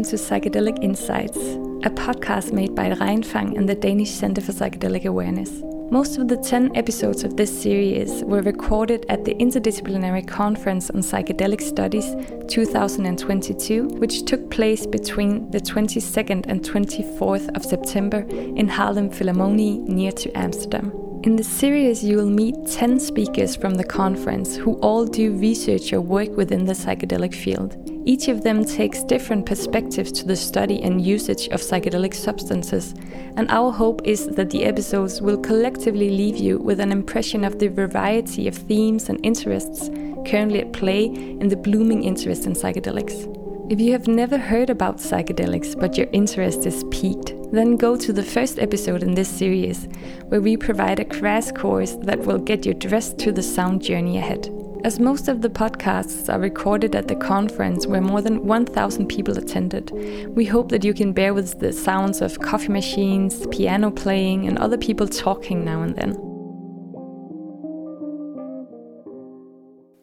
welcome to Psychedelic Insights, a podcast made by Regnfang and the Danish Center for Psychedelic Awareness. Most of the 10 episodes of this series were recorded at the Interdisciplinary Conference on Psychedelic Studies 2022, which took place between the 22nd and 24th of September in Haarlem Philharmonie near to Amsterdam. In the series, you will meet 10 speakers from the conference who all do research or work within the psychedelic field. Each of them takes different perspectives to the study and usage of psychedelic substances, and our hope is that the episodes will collectively leave you with an impression of the variety of themes and interests currently at play in the blooming interest in psychedelics. If you have never heard about psychedelics but your interest is piqued, then go to the first episode in this series, where we provide a crash course that will get you dressed to the sound journey ahead. As most of the podcasts are recorded at the conference where more than 1,000 people attended, we hope that you can bear with the sounds of coffee machines, piano playing, and other people talking now and then.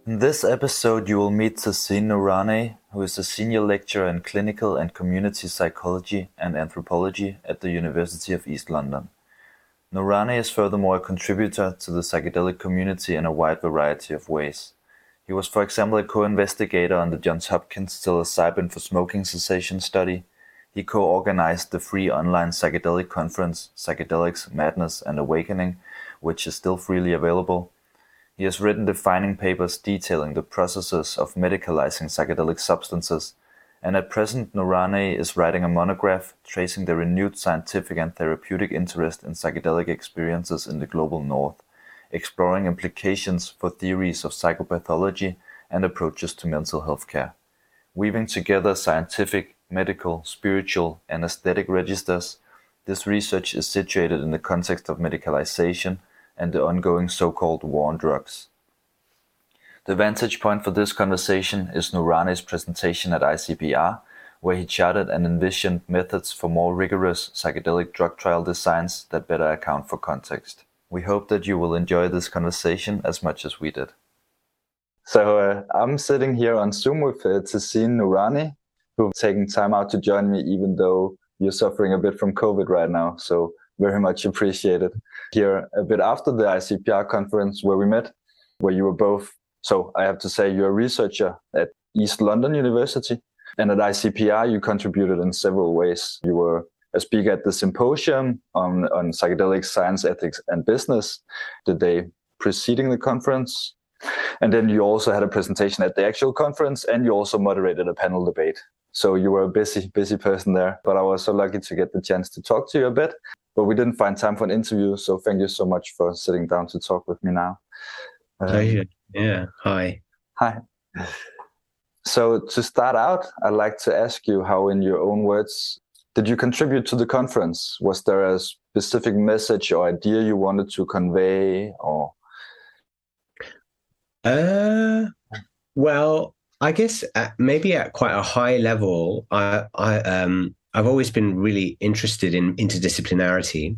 In this episode, you will meet Tehseen Noorani, who is a senior lecturer in clinical and community psychology and anthropology at the University of East London. Noorani is furthermore a contributor to the psychedelic community in a wide variety of ways. He was, for example, a co-investigator on the Johns Hopkins psilocybin for smoking cessation study. He co-organized the free online psychedelic conference Psychedelics, Madness and Awakening, which is still freely available he has written defining papers detailing the processes of medicalizing psychedelic substances, and at present Noorani is writing a monograph tracing the renewed scientific and therapeutic interest in psychedelic experiences in the global north, exploring implications for theories of psychopathology and approaches to mental health care. Weaving together scientific, medical, spiritual, and aesthetic registers, this research is situated in the context of medicalization and the ongoing so-called war on drugs. The vantage point for this conversation is Noorani's presentation at ICPR, where he charted and envisioned methods for more rigorous psychedelic drug trial designs that better account for context. We hope that you will enjoy this conversation as much as we did. So uh, I'm sitting here on Zoom with uh, Tehseen Noorani, who've taken time out to join me, even though you're suffering a bit from COVID right now. So very much appreciated. Here, a bit after the ICPR conference where we met, where you were both, so I have to say, you're a researcher at East London University. And at ICPR, you contributed in several ways. You were a speaker at the symposium on, on psychedelic science, ethics, and business the day preceding the conference. And then you also had a presentation at the actual conference, and you also moderated a panel debate. So you were a busy, busy person there. But I was so lucky to get the chance to talk to you a bit but we didn't find time for an interview. So thank you so much for sitting down to talk with me now. Um, yeah. Hi. Hi. So to start out, I'd like to ask you how, in your own words, did you contribute to the conference? Was there a specific message or idea you wanted to convey, or? Uh, well, I guess at, maybe at quite a high level, I, I um, I've always been really interested in interdisciplinarity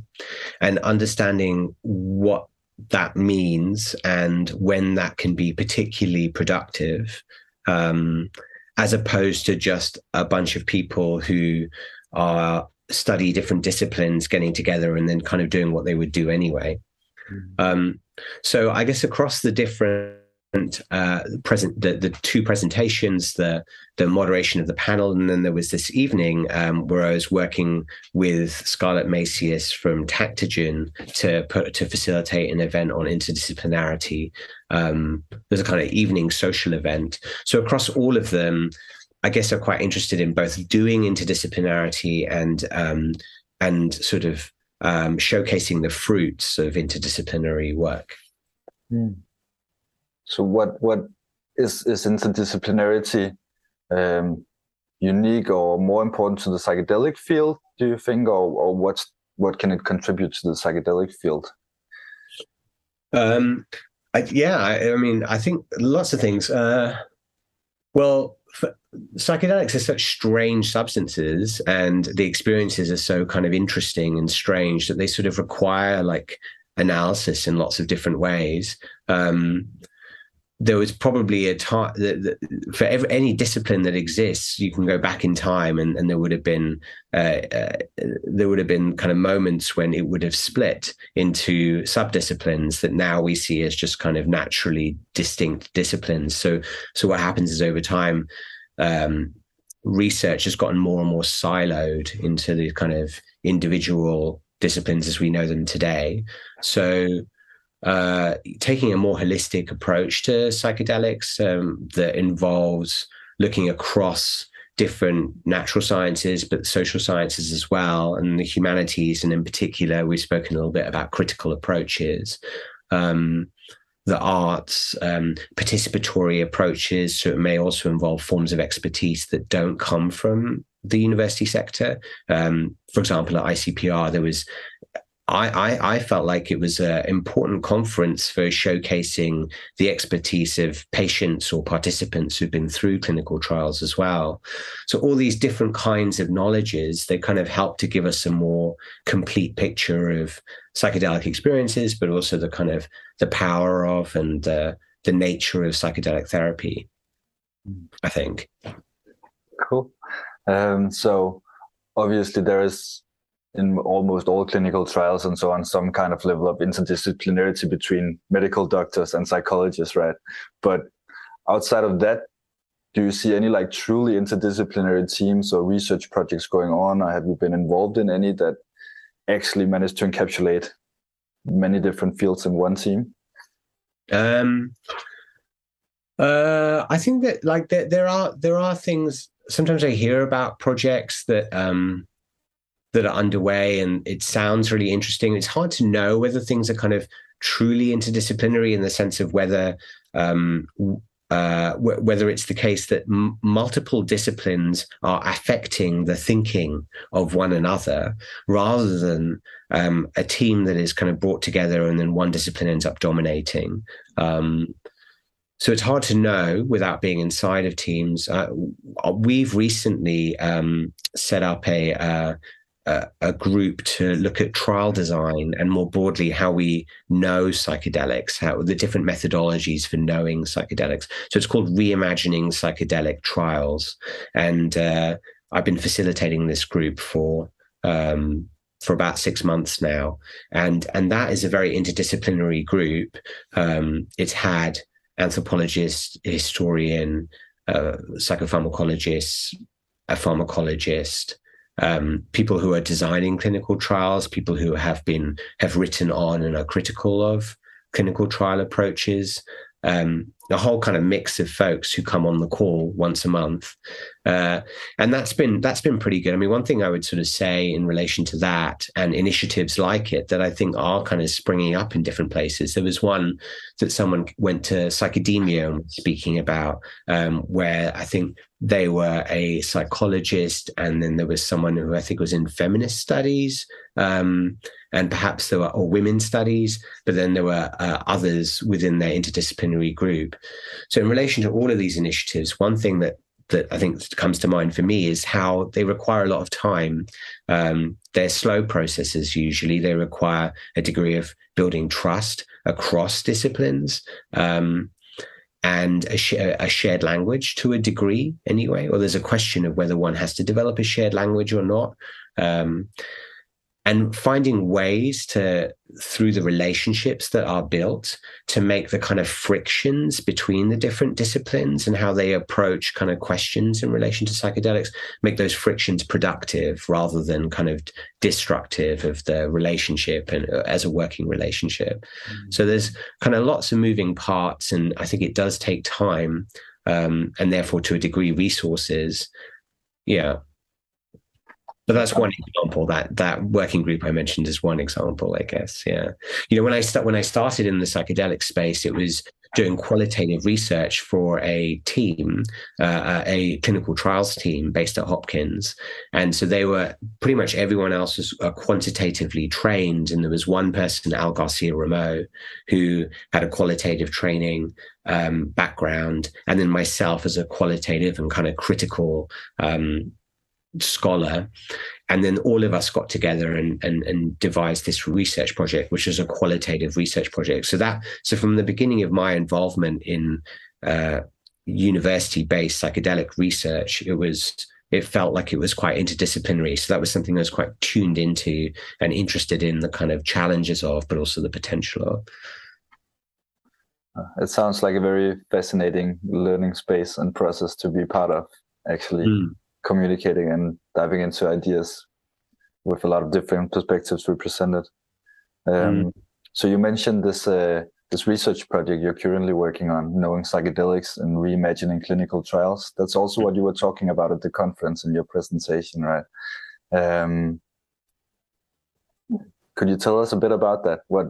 and understanding what that means and when that can be particularly productive, um, as opposed to just a bunch of people who are study different disciplines getting together and then kind of doing what they would do anyway. Mm-hmm. Um, so I guess across the different uh, present the, the two presentations, the the moderation of the panel, and then there was this evening um, where I was working with Scarlett Macias from Tactogen to put to facilitate an event on interdisciplinarity. Um, there's a kind of evening social event. So across all of them, I guess I'm quite interested in both doing interdisciplinarity and um, and sort of um, showcasing the fruits of interdisciplinary work. Mm. So what what is is interdisciplinarity um, unique or more important to the psychedelic field? Do you think, or or what's what can it contribute to the psychedelic field? Um, I, yeah, I, I, mean, I think lots of things. Uh, well, psychedelics are such strange substances, and the experiences are so kind of interesting and strange that they sort of require like analysis in lots of different ways. Um, there was probably a time for every, any discipline that exists, you can go back in time, and, and there would have been uh, uh, there would have been kind of moments when it would have split into subdisciplines that now we see as just kind of naturally distinct disciplines. So, so what happens is over time, um, research has gotten more and more siloed into the kind of individual disciplines as we know them today. So uh, taking a more holistic approach to psychedelics um, that involves looking across different natural sciences, but social sciences as well, and the humanities. And in particular, we've spoken a little bit about critical approaches, um, the arts, um, participatory approaches. So it may also involve forms of expertise that don't come from the university sector. Um, for example, at ICPR, there was I, I, I, felt like it was an important conference for showcasing the expertise of patients or participants who've been through clinical trials as well. So all these different kinds of knowledges, they kind of help to give us a more complete picture of psychedelic experiences, but also the kind of the power of and uh, the nature of psychedelic therapy. I think. Cool. Um, so obviously there is in almost all clinical trials and so on some kind of level of interdisciplinarity between medical doctors and psychologists right? But outside of that do you see any like truly interdisciplinary teams or research projects going on or have you been involved in any that actually managed to encapsulate many different fields in one team? Um uh i think that like there, there are there are things sometimes i hear about projects that um that are underway and it sounds really interesting. It's hard to know whether things are kind of truly interdisciplinary in the sense of whether um, uh, w- whether it's the case that m- multiple disciplines are affecting the thinking of one another rather than um, a team that is kind of brought together and then one discipline ends up dominating. Um, so it's hard to know without being inside of teams. Uh, we've recently um, set up a, uh, a, group to look at trial design and more broadly how we know psychedelics, how the different methodologies for knowing psychedelics. So it's called reimagining psychedelic trials, and uh, I've been facilitating this group for. Um, for about six months now, and and that is a very interdisciplinary group. Um, it's had anthropologists, historian, uh, a pharmacologist, um, people who are designing clinical trials, people who have been have written on and are critical of clinical trial approaches, um, a whole kind of mix of folks who come on the call once a month, uh, and that's been that's been pretty good. I mean, one thing I would sort of say in relation to that and initiatives like it that I think are kind of springing up in different places. There was one that someone went to Psychedemia and was speaking about, um, where I think they were a psychologist, and then there was someone who I think was in feminist studies. Um, and perhaps there were or women's studies, but then there were uh, others within their interdisciplinary group. So, in relation to all of these initiatives, one thing that that I think comes to mind for me is how they require a lot of time. Um, they're slow processes usually. They require a degree of building trust across disciplines. Um, and a, sh- a, shared language to a degree anyway or there's a question of whether one has to develop a shared language or not um, and finding ways to through the relationships that are built to make the kind of frictions between the different disciplines and how they approach kind of questions in relation to psychedelics make those frictions productive rather than kind of destructive of the relationship and uh, as a working relationship. Mm-hmm. so there's kind of lots of moving parts and i think it does take time um, and therefore to a degree resources. Yeah but that's one example. That that working group I mentioned is one example, I guess. Yeah, you know, when I start when I started in the psychedelic space, it was doing qualitative research for a team, uh, a clinical trials team based at Hopkins, and so they were pretty much everyone else was uh, quantitatively trained, and there was one person, Al Garcia-Romeu, who had a qualitative training um, background, and then myself as a qualitative and kind of critical um, scholar. And then all of us got together and, and, and devised this research project, which was a qualitative research project. So that so from the beginning of my involvement in uh, university-based psychedelic research, it was it felt like it was quite interdisciplinary. So that was something I was quite tuned into and interested in the kind of challenges of, but also the potential of. Uh, it sounds like a very fascinating learning space and process to be part of, actually mm. Communicating and diving into ideas with a lot of different perspectives represented. Um, mm. So you mentioned this uh, this research project you're currently working on, knowing psychedelics and reimagining clinical trials. That's also what you were talking about at the conference in your presentation, right? Um, could you tell us a bit about that? What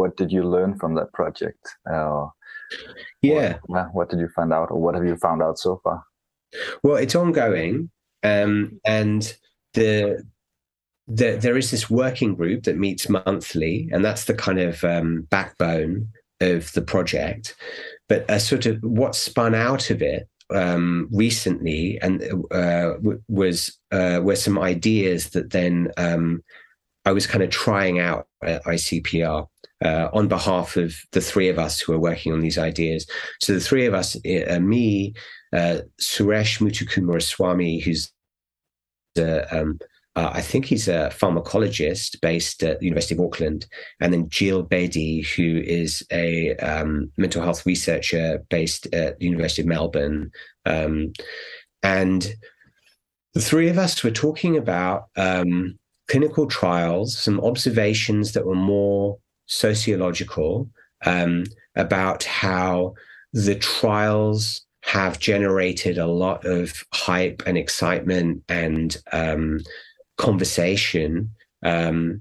what did you learn from that project? Uh, yeah. What, what, did you find out, or what have you found out so far? Well, it's ongoing, um, and the the, there is this working group that meets monthly, and that's the kind of um, backbone of the project. But a sort of what spun out of it um, recently and uh, was uh, were some ideas that then um, I was kind of trying out at ICPR uh, on behalf of the three of us who are working on these ideas. So the three of us, uh, me, uh, Suresh Muthukumaraswamy, who's um, uh, I think he's a pharmacologist based at the University of Auckland, and then Gill Bedi, who is a um, mental health researcher based at the University of Melbourne. Um, and the three of us were talking about um, clinical trials, some observations that were more sociological um, about how the trials have generated a lot of hype and excitement and um, conversation um,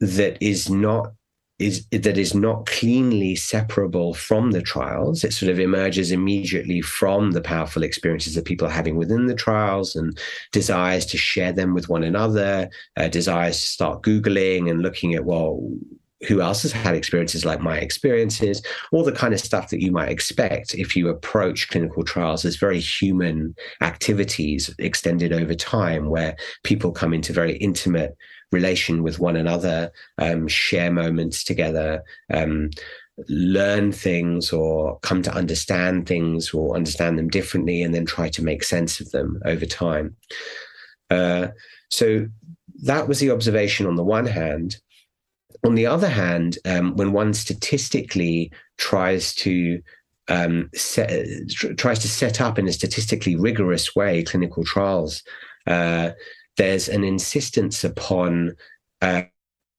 that is not is that is not cleanly separable from the trials. It sort of emerges immediately from the powerful experiences that people are having within the trials and desires to share them with one another, uh, desires to start Googling and looking at, well, who else has had experiences like my experiences, all the kind of stuff that you might expect if you approach clinical trials as very human activities extended over time, where people come into very intimate relation with one another, um, share moments together, um, learn things or come to understand things or understand them differently, and then try to make sense of them over time. Uh, so that was the observation on the one hand on the other hand, um, when one statistically tries to um, set, tries to set up in a statistically rigorous way clinical trials, uh, there's an insistence upon uh,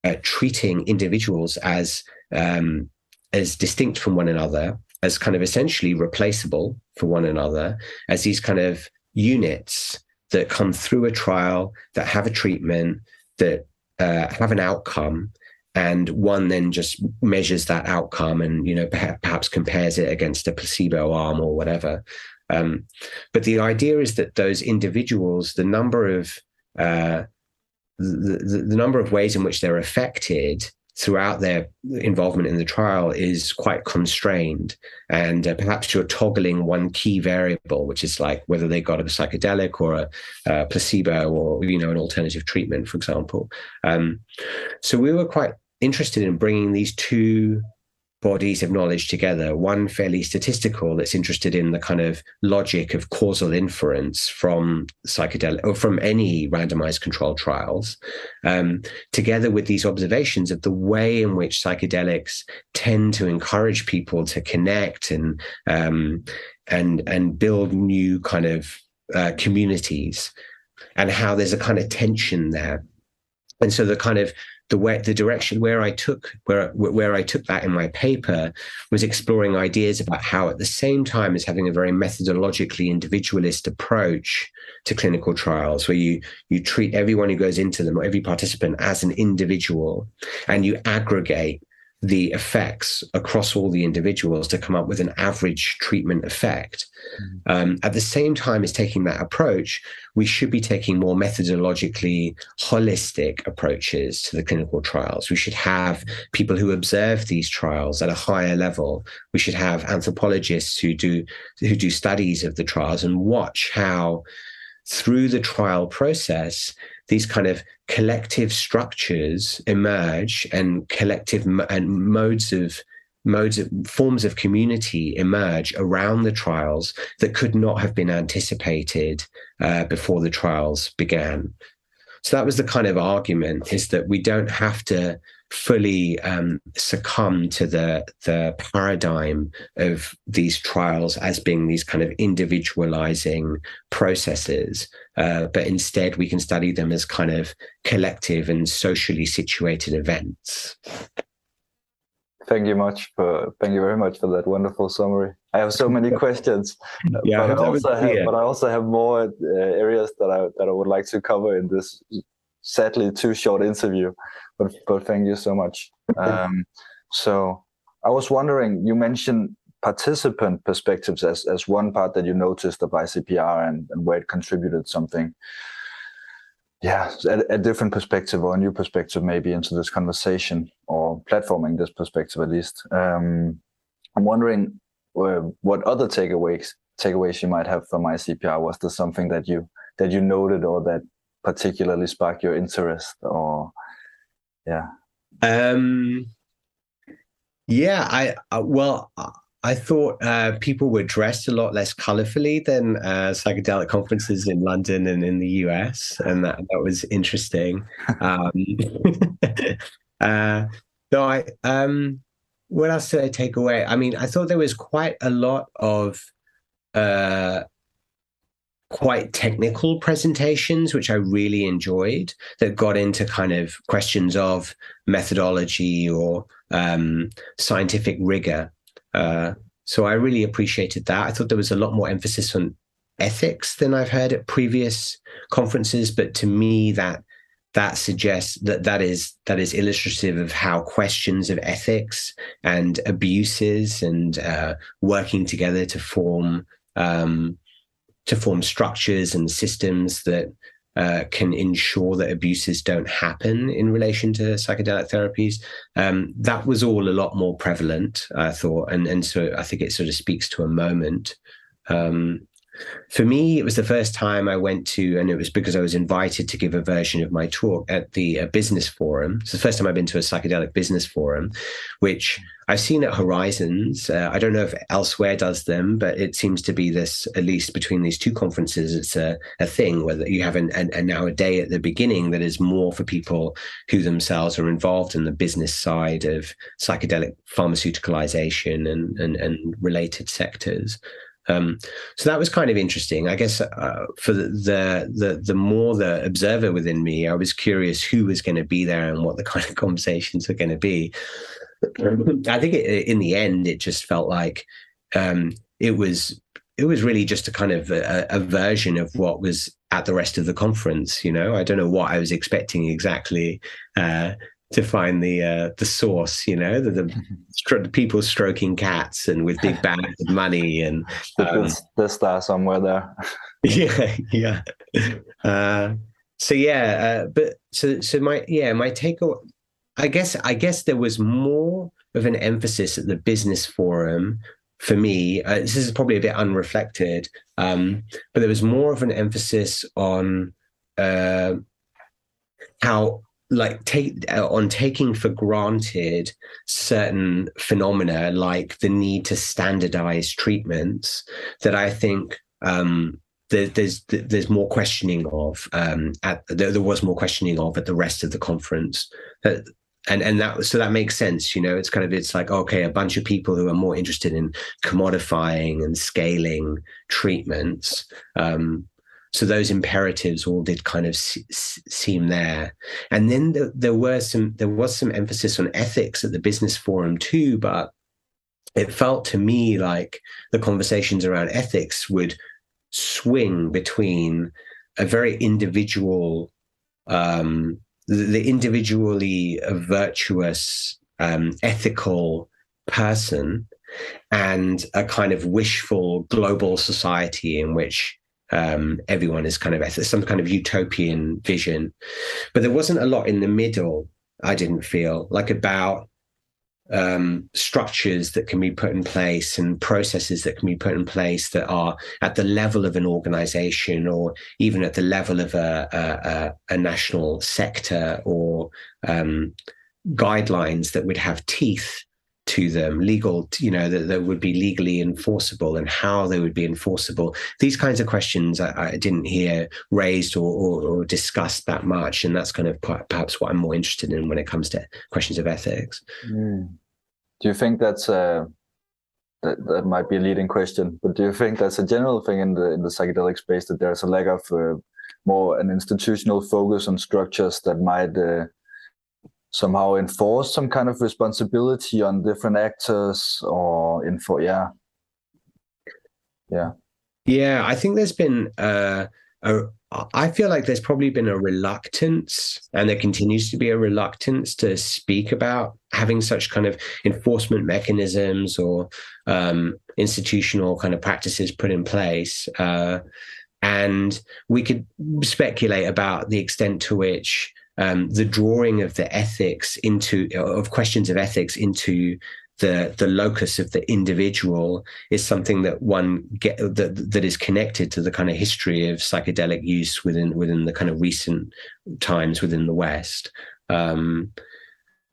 uh, treating individuals as um, as distinct from one another, as kind of essentially replaceable for one another, as these kind of units that come through a trial, that have a treatment, that uh, have an outcome, and one then just measures that outcome and you know perhaps compares it against a placebo arm or whatever. Um, but the idea is that those individuals the number of uh, the, the, the, number of ways in which they're affected throughout their involvement in the trial is quite constrained. And uh, perhaps you're toggling one key variable which is like whether they got a psychedelic or a, a placebo or you know an alternative treatment for example. Um, so we were quite interested in bringing these two bodies of knowledge together. One fairly statistical that's interested in the kind of logic of causal inference from psychedelic or from any randomized controlled trials um, together with these observations of the way in which psychedelics tend to encourage people to connect and um, and and build new kind of uh, communities and how there's a kind of tension there and so the kind of the way the direction where I took where where I took that in my paper was exploring ideas about how at the same time as having a very methodologically individualist approach to clinical trials where you you treat everyone who goes into them or every participant as an individual and you aggregate the effects across all the individuals to come up with an average treatment effect. Mm-hmm. Um, at the same time as taking that approach, we should be taking more methodologically holistic approaches to the clinical trials. We should have people who observe these trials at a higher level. We should have anthropologists who do who do studies of the trials and watch how through the trial process, these kind of collective structures emerge and collective and modes of modes of forms of community emerge around the trials that could not have been anticipated uh, before the trials began. So that was the kind of argument is that we don't have to fully um, succumb to the the paradigm of these trials as being these kind of individualizing processes, uh, but instead we can study them as kind of collective and socially situated events. Thank you much for thank you very much for that wonderful summary. I have so many questions, yeah, but I, also have, but I also have more uh, areas that I that I would like to cover in this sadly too short interview. But but thank you so much. Um, so I was wondering, you mentioned participant perspectives as as one part that you noticed of ICPR and, and where it contributed something yeah a, a, different perspective or a new perspective maybe into this conversation or platforming this perspective at least um, i'm wondering uh, what other takeaways takeaways you might have from icpr was there something that you that you noted or that particularly spark your interest or yeah um yeah i uh, well I thought uh, people were dressed a lot less colorfully than uh, psychedelic conferences in London and in the US, and that that was interesting. Um, uh, no, I um, what else did I take away? I mean, I thought there was quite a lot of uh, quite technical presentations, which I really enjoyed, that got into kind of questions of methodology or um, scientific rigor. Uh, so I really appreciated that. I thought there was a lot more emphasis on ethics than I've heard at previous conferences, but to me that that suggests that that is that is illustrative of how questions of ethics and abuses and uh, working together to form um, to form structures and systems that uh, can ensure that abuses don't happen in relation to psychedelic therapies. Um, that was all a lot more prevalent, I thought, and and so I think it sort of speaks to a moment. Um, for me, it was the first time I went to, and it was because I was invited to give a version of my talk at the uh, business forum. It's the first time I've been to a psychedelic business forum, which I've seen at Horizons. Uh, I don't know if elsewhere does them, but it seems to be this, at least between these two conferences, it's a, a thing where you have an, an, an now a day at the beginning that is more for people who themselves are involved in the business side of psychedelic pharmaceuticalization and, and, and related sectors. Um, so that was kind of interesting. I guess uh, for the, the, the the more the observer within me, I was curious who was going to be there and what the kind of conversations were going to be. I think it, in the end, it just felt like um, it was it was really just a kind of a, a, version of what was at the rest of the conference. You know, I don't know what I was expecting exactly. Uh, to find the uh, the source, you know, the, the, the, people stroking cats and with big bags of money and um, there's there somewhere there. yeah, yeah. Uh, so yeah, uh, but so so my yeah my take. I guess I guess there was more of an emphasis at the business forum for me. Uh, this is probably a bit unreflected, um, but there was more of an emphasis on uh, how like take uh, on taking for granted certain phenomena like the need to standardize treatments that i think um, there, there's there's more questioning of um, at there, was more questioning of at the rest of the conference uh, and and that so that makes sense you know? It's kind of it's like okay a bunch of people who are more interested in commodifying and scaling treatments um, so those imperatives all did kind of seem there. And then the, there were some there was some emphasis on ethics at the business forum too but it felt to me like the conversations around ethics would swing between a very individual um, the, individually virtuous um, ethical person and a kind of wishful global society in which um, everyone is kind of some kind of utopian vision. But there wasn't a lot in the middle. I didn't feel like about um, structures that can be put in place and processes that can be put in place that are at the level of an organization or even at the level of a, a, a national sector or um, guidelines that would have teeth to them, legal, you know, that, that would be legally enforceable and how they would be enforceable. These kinds of questions I, I didn't hear raised or, or, or, discussed that much. And that's kind of perhaps what I'm more interested in when it comes to questions of ethics. Mm. Do you think that's a, that, that might be a leading question, but do you think that's a general thing in the in the psychedelic space that there's a lack of uh, more an institutional focus on structures that might uh, somehow enforce some kind of responsibility on different actors or info yeah? Yeah. Yeah i think there's been uh, a i feel like there's probably been a reluctance and there continues to be a reluctance to speak about having such kind of enforcement mechanisms or um, institutional kind of practices put in place uh, and we could speculate about the extent to which um, the drawing of the ethics into of questions of ethics into the the locus of the individual is something that one get that that is connected to the kind of history of psychedelic use within within the kind of recent times within the West. Um,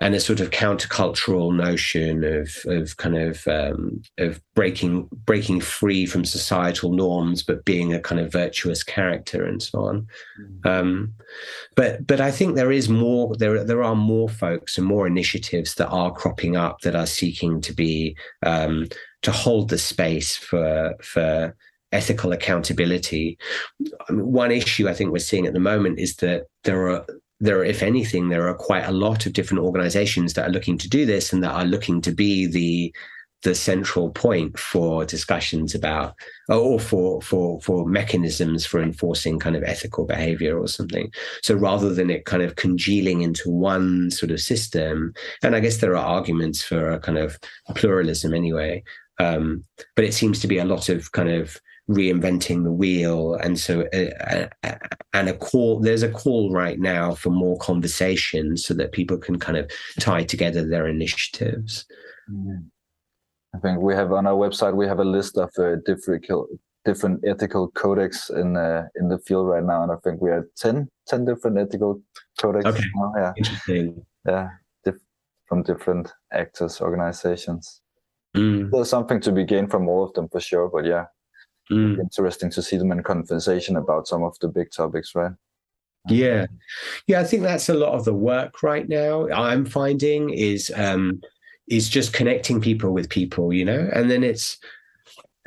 and a sort of countercultural notion of of kind of um, of breaking breaking free from societal norms, but being a kind of virtuous character and so on. Mm. Um, but but I think there is more there there are more folks and more initiatives that are cropping up that are seeking to be um, to hold the space for for ethical accountability. one issue I think we're seeing at the moment is that there are there are, if anything, there are quite a lot of different organizations that are looking to do this and that are looking to be the the central point for discussions about or for for for mechanisms for enforcing kind of ethical behavior or something. So rather than it kind of congealing into one sort of system and i guess there are arguments for a kind of pluralism anyway um, but it seems to be a lot of kind of reinventing the wheel and so uh, uh, and a call there's a call right now for more conversation so that people can kind of tie together their initiatives mm-hmm. i think we have on our website we have a list of uh, different different ethical codex in uh, in the field right now and i think we have 10 10 different ethical codex okay. Now. yeah interesting yeah diff- from different actors organizations mm. there's something to be gained from all of them for sure but yeah Mm. Interesting to see them in conversation about some of the big topics, right? Yeah, yeah. I think that's a lot of the work right now. I'm finding is um, is just connecting people with people, you know, and then it's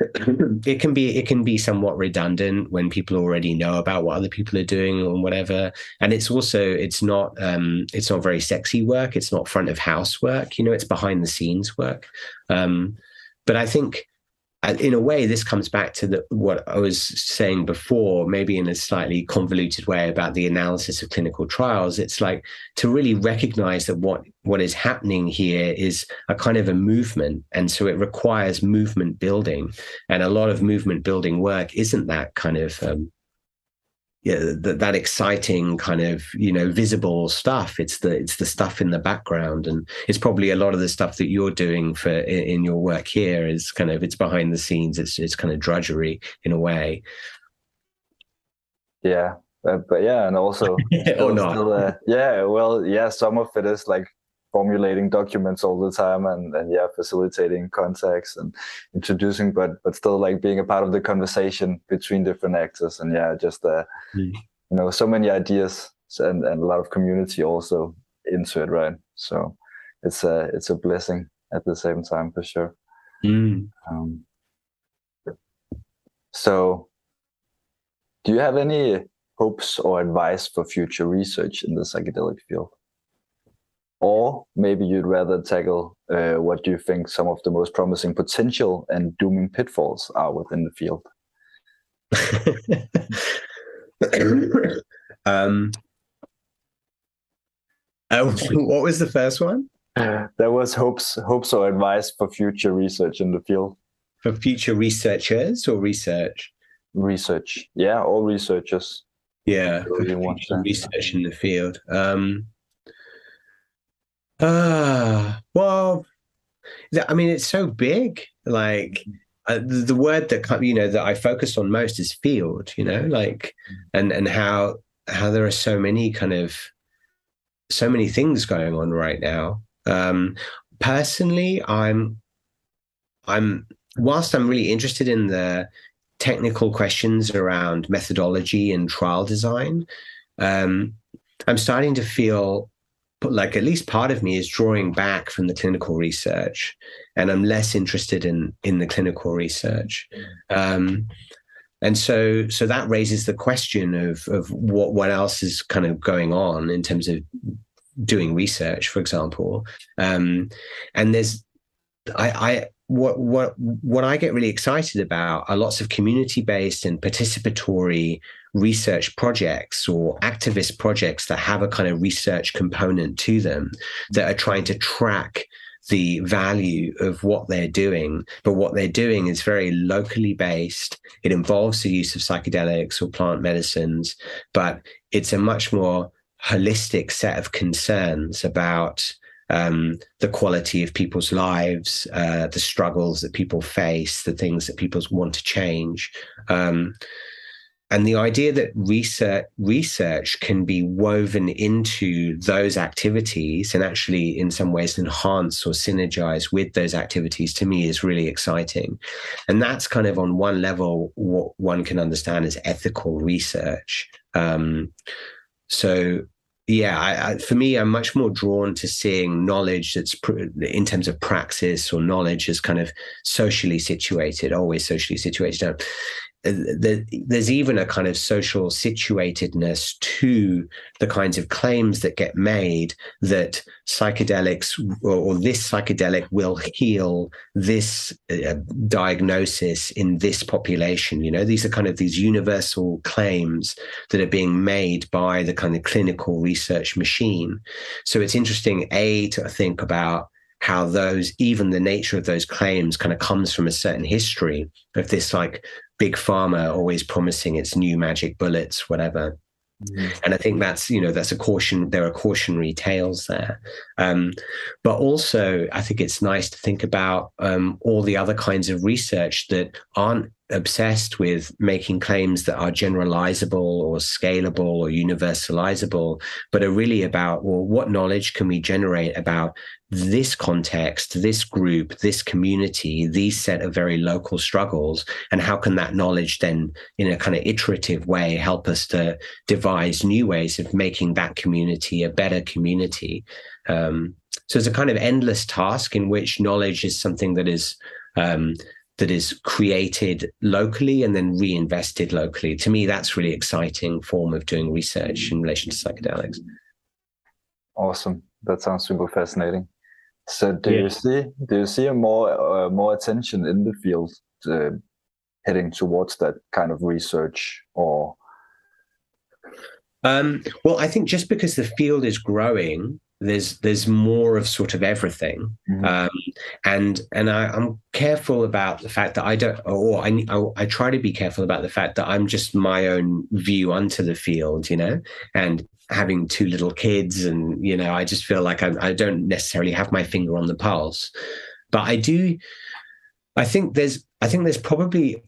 it can be it can be somewhat redundant when people already know about what other people are doing or whatever and it's also it's not um it's not very sexy work it's not front of house work you know it's behind the scenes work um but i think in a way, this comes back to the, what I was saying before, maybe in a slightly convoluted way about the analysis of clinical trials. It's like to really recognize that what what is happening here is a kind of a movement, and so it requires movement building, and a lot of movement building work isn't that kind of um, yeah, that, that exciting kind of you know visible stuff. It's the it's the stuff in the background, and it's probably a lot of the stuff that you're doing for in, in your work here is kind of it's behind the scenes. It's it's kind of drudgery in a way. Yeah, uh, but yeah, and also still, or not. Still, uh, yeah, well, yeah, some of it is like formulating documents all the time and, and yeah facilitating contacts and introducing but but still like being a part of the conversation between different actors and yeah just uh mm. you know so many ideas and, and a lot of community also into it right so it's a it's a blessing at the same time for sure mm. um, so do you have any hopes or advice for future research in the psychedelic field or maybe you'd rather tackle uh, what you think some of the most promising potential and dooming pitfalls are within the field. um, uh, what was the first one? There was hopes, hopes or advice for future research in the field. For future researchers or research? Research, yeah, all researchers. Yeah, research in the field. Um, uh, well, I mean, it's so big. Like uh, the, the, word that you know that I focus on most is field. You know, like and and how how there are so many kind of so many things going on right now. Um, personally, I'm I'm whilst I'm really interested in the technical questions around methodology and trial design, um, I'm starting to feel like at least part of me is drawing back from the clinical research, and I'm less interested in in the clinical research. Um, and so, so that raises the question of of what what else is kind of going on in terms of doing research, for example. Um, and there's, I, I what what what I get really excited about are lots of community based and participatory research projects or activist projects that have a kind of research component to them that are trying to track the value of what they're doing. But what they're doing is very locally based. It involves the use of psychedelics or plant medicines, but it's a much more holistic set of concerns about um, the quality of people's lives, uh, the struggles that people face, the things that people want to change. Um, and the idea that research research can be woven into those activities and actually in some ways enhance or synergize with those activities to me is really exciting and that's kind of on one level what one can understand as ethical research um, so yeah, I, I, for me, I'm much more drawn to seeing knowledge that's pr- in terms of praxis or knowledge as kind of socially situated, always socially situated the, there's even a kind of social situatedness to the kinds of claims that get made that psychedelics or, or this psychedelic will heal this uh, diagnosis in this population. You know, these are kind of these universal claims that are being made by the kind of clinical research machine. So it's interesting, A, to think about how those even the nature of those claims kind of comes from a certain history of this like big pharma always promising its new magic bullets, whatever. Mm. And I think that's you know that's a caution. There are cautionary tales there, um, but also I think it's nice to think about um, all the other kinds of research that aren't obsessed with making claims that are generalizable or scalable or universalizable, but are really about well, what knowledge can we generate about this context, this group, this community, these set of very local struggles, and how can that knowledge then, in a kind of iterative way, help us to devise new ways of making that community a better community? Um, so it's a kind of endless task in which knowledge is something that is um, that is created locally and then reinvested locally. To me, that's really exciting form of doing research in relation to psychedelics. Awesome. That sounds super fascinating. So, do yeah. you see do you see a more uh, more attention in the field uh, heading towards that kind of research, or? Um, well, I think just because the field is growing, there's there's more of sort of everything mm-hmm. um, and and I, am careful about the fact that I don't or I, I, I try to be careful about the fact that I'm just my own view onto the field you know and having two little kids and you know I just feel like I, I don't necessarily have my finger on the pulse but I do I think there's I think there's probably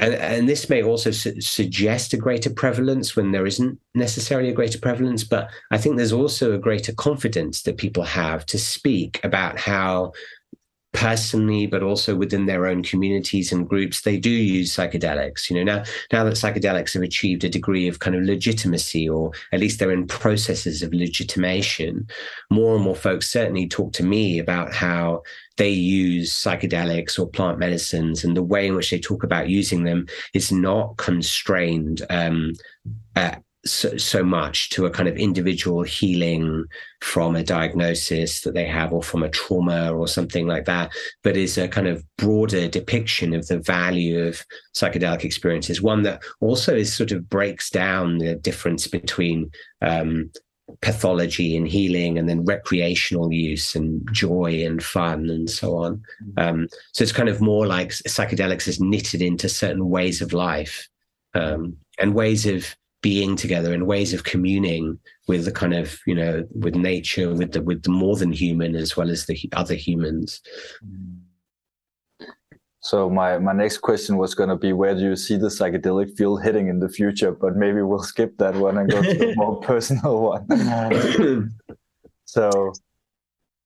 and, and this may also su- suggest a greater prevalence when there isn't necessarily a greater prevalence, but I think there's also a greater confidence that people have to speak about how personally, but also within their own communities and groups, they do use psychedelics. You know, now now that psychedelics have achieved a degree of kind of legitimacy, or at least they're in processes of legitimation, more and more folks certainly talk to me about how they use psychedelics or plant medicines, and the way in which they talk about using them is not constrained um, so, so much to a kind of individual healing from a diagnosis that they have or from a trauma or something like that, but is a kind of broader depiction of the value of psychedelic experiences. One that also is sort of breaks down the difference between um, pathology and healing and then recreational use and joy and fun and so on. Mm. Um, so it's kind of more like psychedelics is knitted into certain ways of life um, and ways of being together and ways of communing with the kind of you know with nature with the with the more than human as well as the other humans so my my next question was going to be where do you see the psychedelic field heading in the future but maybe we'll skip that one and go to a more personal one so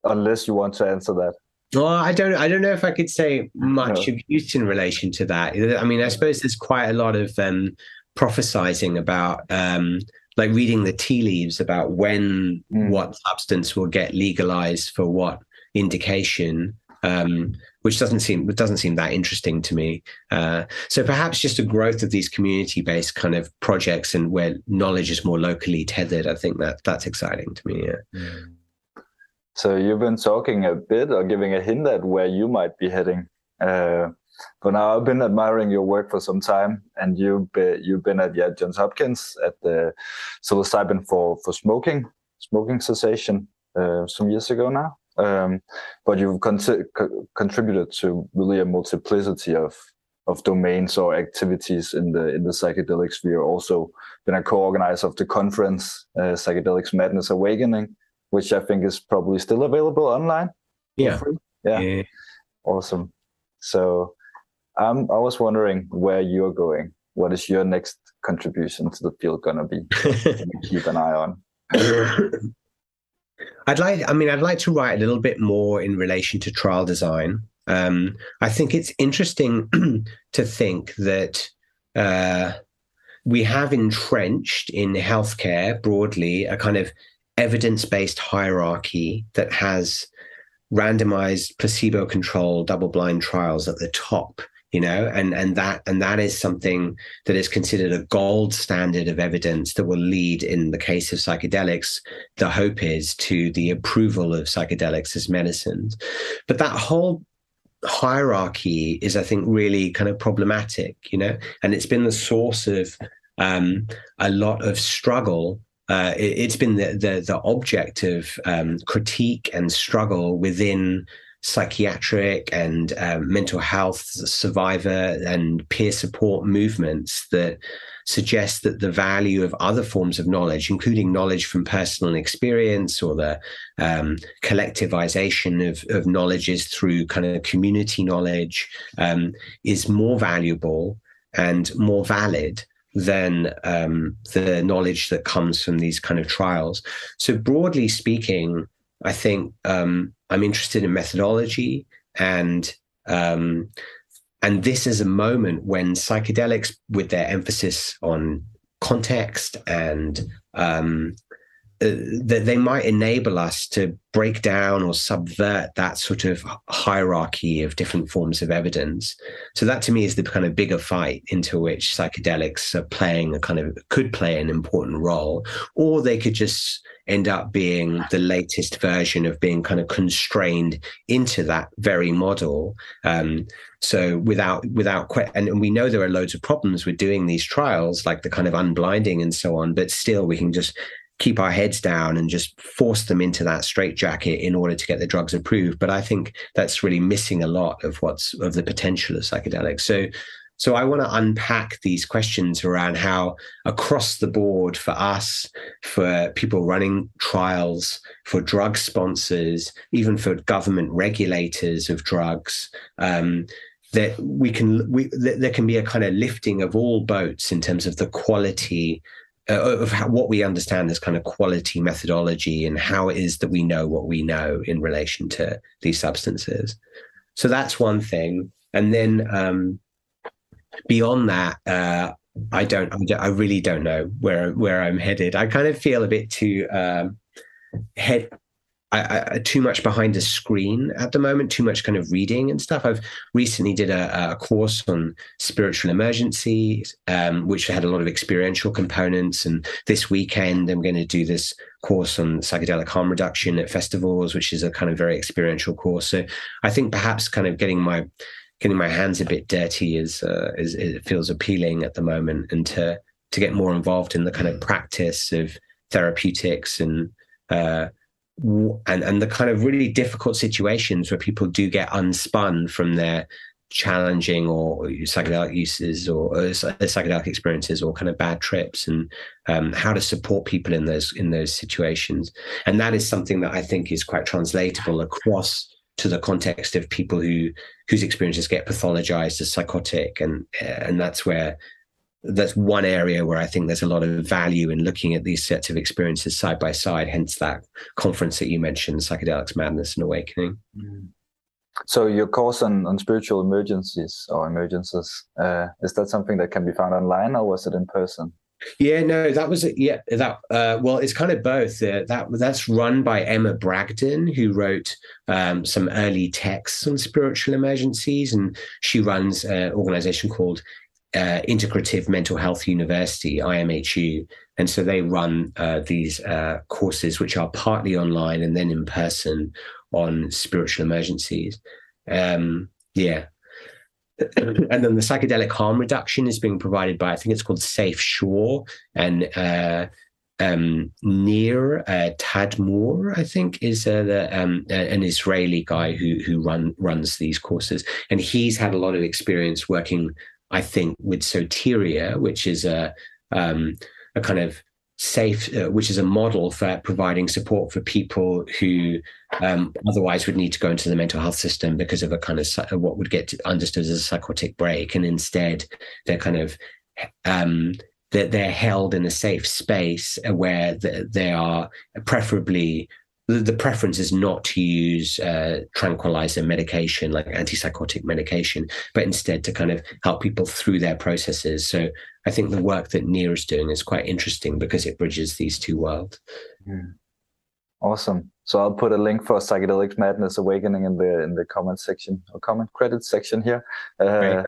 unless you want to answer that well, I don't. I don't know if I could say much no. of use in relation to that. I mean, I suppose there's quite a lot of um, prophesizing about um, like reading the tea leaves about when mm. what substance will get legalized for what indication um, which doesn't seem doesn't seem that interesting to me. Uh, so perhaps just a growth of these community-based kind of projects and where knowledge is more locally tethered. I think that that's exciting to me. Yeah. Mm. So you've been talking a bit or giving a hint at where you might be heading. Uh, but now I've been admiring your work for some time, and you've been, you've been at yeah, Johns Hopkins at the psilocybin for for smoking smoking cessation uh, some years ago now. Um, but you've con- co- contributed to really a multiplicity of of domains or activities in the in the psychedelic sphere. Also, been a co-organizer of the conference uh, Psychedelics Madness Awakening, which I think is probably still available online. Yeah. yeah, yeah, awesome. So um, I was wondering where you're going. What is your next contribution to the field going to be? keep an eye on. I'd like, I mean, I'd like to write a little bit more in relation to trial design. Um, I think it's interesting to think that uh, we have entrenched in healthcare broadly a kind of evidence based hierarchy that has randomized placebo controlled double blind trials at the top you know and and that and that is something that is considered a gold standard of evidence that will lead in the case of psychedelics the hope is to the approval of psychedelics as medicines. But that whole hierarchy is i think really kind of problematic you know and it's been the source of um, a lot of struggle. Uh, it, has been the, the, the object of um, critique and struggle within psychiatric and um, mental health survivor and peer support movements that suggest that the value of other forms of knowledge, including knowledge from personal experience or the um, collectivization of, of knowledges through kind of community knowledge, um, is more valuable and more valid than um, the knowledge that comes from these kind of trials. So, broadly speaking, I think um, I'm interested in methodology and um, and this is a moment when psychedelics, with their emphasis on context and um, uh, that they might enable us to break down or subvert that sort of hierarchy of different forms of evidence. So that to me is the kind of bigger fight into which psychedelics are playing a kind of could play an important role, or they could just end up being the latest version of being kind of constrained into that very model. Um, so without without and we know there are loads of problems with doing these trials, like the kind of unblinding and so on. But still, we can just keep our heads down and just force them into that straitjacket in order to get the drugs approved. But I think that's really missing a lot of what's of the potential of psychedelics. So so I want to unpack these questions around how across the board for us, for people running trials, for drug sponsors, even for government regulators of drugs, um, that we can we that there can be a kind of lifting of all boats in terms of the quality uh, of how, what we understand as kind of quality methodology and how it is that we know what we know in relation to these substances. So that's one thing. And then um, beyond that, uh, I don't, I really don't know where where I'm headed. I kind of feel a bit too um, head I, I, too much behind a screen at the moment, too much kind of reading and stuff. I've recently did a, a course on spiritual emergency, um, which had a lot of experiential components. And this weekend, I'm going to do this course on psychedelic harm reduction at festivals, which is a kind of very experiential course. So I think perhaps kind of getting my getting my hands a bit dirty is, uh, is it feels appealing at the moment, and to to get more involved in the kind of practice of therapeutics and uh, and and the kind of really difficult situations where people do get unspun from their challenging or psychedelic uses or, or psychedelic experiences or kind of bad trips and um, how to support people in those in those situations. And that is something that i think is quite translatable across to the context of people who whose experiences get pathologized as psychotic and and that's where that's one area where I think there's a lot of value in looking at these sets of experiences side by side. Hence that conference that you mentioned, psychedelics, madness, and awakening. Mm. So your course on, on spiritual emergencies or emergencies uh, is that something that can be found online or was it in person? Yeah, no, that was yeah that uh, well, it's kind of both. Uh, that that's run by Emma Bragdon, who wrote um, some early texts on spiritual emergencies, and she runs an organization called uh, Integrative Mental Health University, IMHU. And so they run uh, these uh, courses, which are partly online and then in person on spiritual emergencies. Um, yeah. And then the psychedelic harm reduction is being provided by, I think it's called Safe Shore and uh, um, Nir uh, Tadmor, I think, is uh, the, um, an Israeli guy who who run runs these courses, and he's had a lot of experience working I think, with Soteria, which is a um, a kind of safe, uh, which is a model for providing support for people who um, otherwise would need to go into the mental health system because of a kind of what would get understood as a psychotic break, and instead they're kind of um, they're, they're held in a safe space where they are preferably the, the preference is not to use uh, tranquilizer medication like antipsychotic medication, but instead to kind of help people through their processes. So I think the work that Nir is doing is quite interesting because it bridges these two worlds. Awesome. So I'll put a link for psychedelic madness awakening in the in the comment section or comment credit section here. Uh.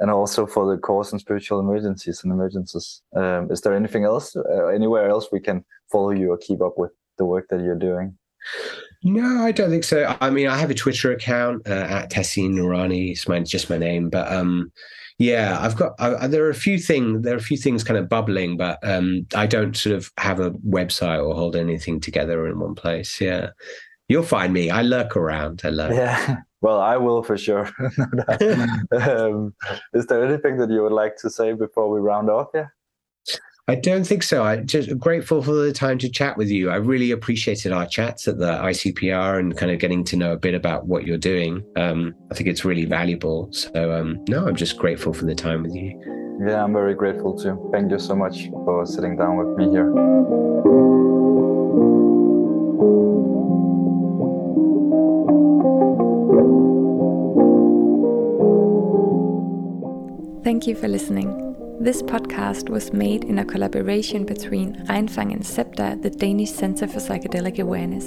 And also for the course on spiritual emergencies and emergencies. Um, is there anything else, uh, anywhere else we can follow you or keep up with? the work that you're doing? No, I don't think so. I mean, I have a Twitter account uh, at Tehseen Noorani. It's my, just my name, but um, yeah, I've got. I, there are a few things. There are a few things kind of bubbling, but um, I don't sort of have a website or hold anything together in one place. Yeah, you'll find me. I lurk around. I lurk. Yeah. Well, I will for sure. um, is there anything that you would like to say before we round off? Yeah. I don't think so. I'm just grateful for the time to chat with you. I really appreciated our chats at the ICPR and kind of getting to know a bit about what you're doing. Um, I think it's really valuable. So, um, no, I'm just grateful for the time with you. Yeah, I'm very grateful too. Thank you so much for sitting down with me here. Thank you for listening. This podcast was made in a collaboration between Regnfang and Cepda, the Danish Center for Psychedelic Awareness.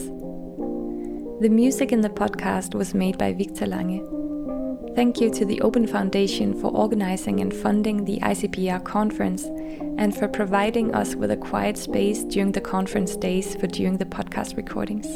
The music in the podcast was made by Victor Lange. Thank you to the Open Foundation for organizing and funding the ICPR conference and for providing us with a quiet space during the conference days for during the podcast recordings.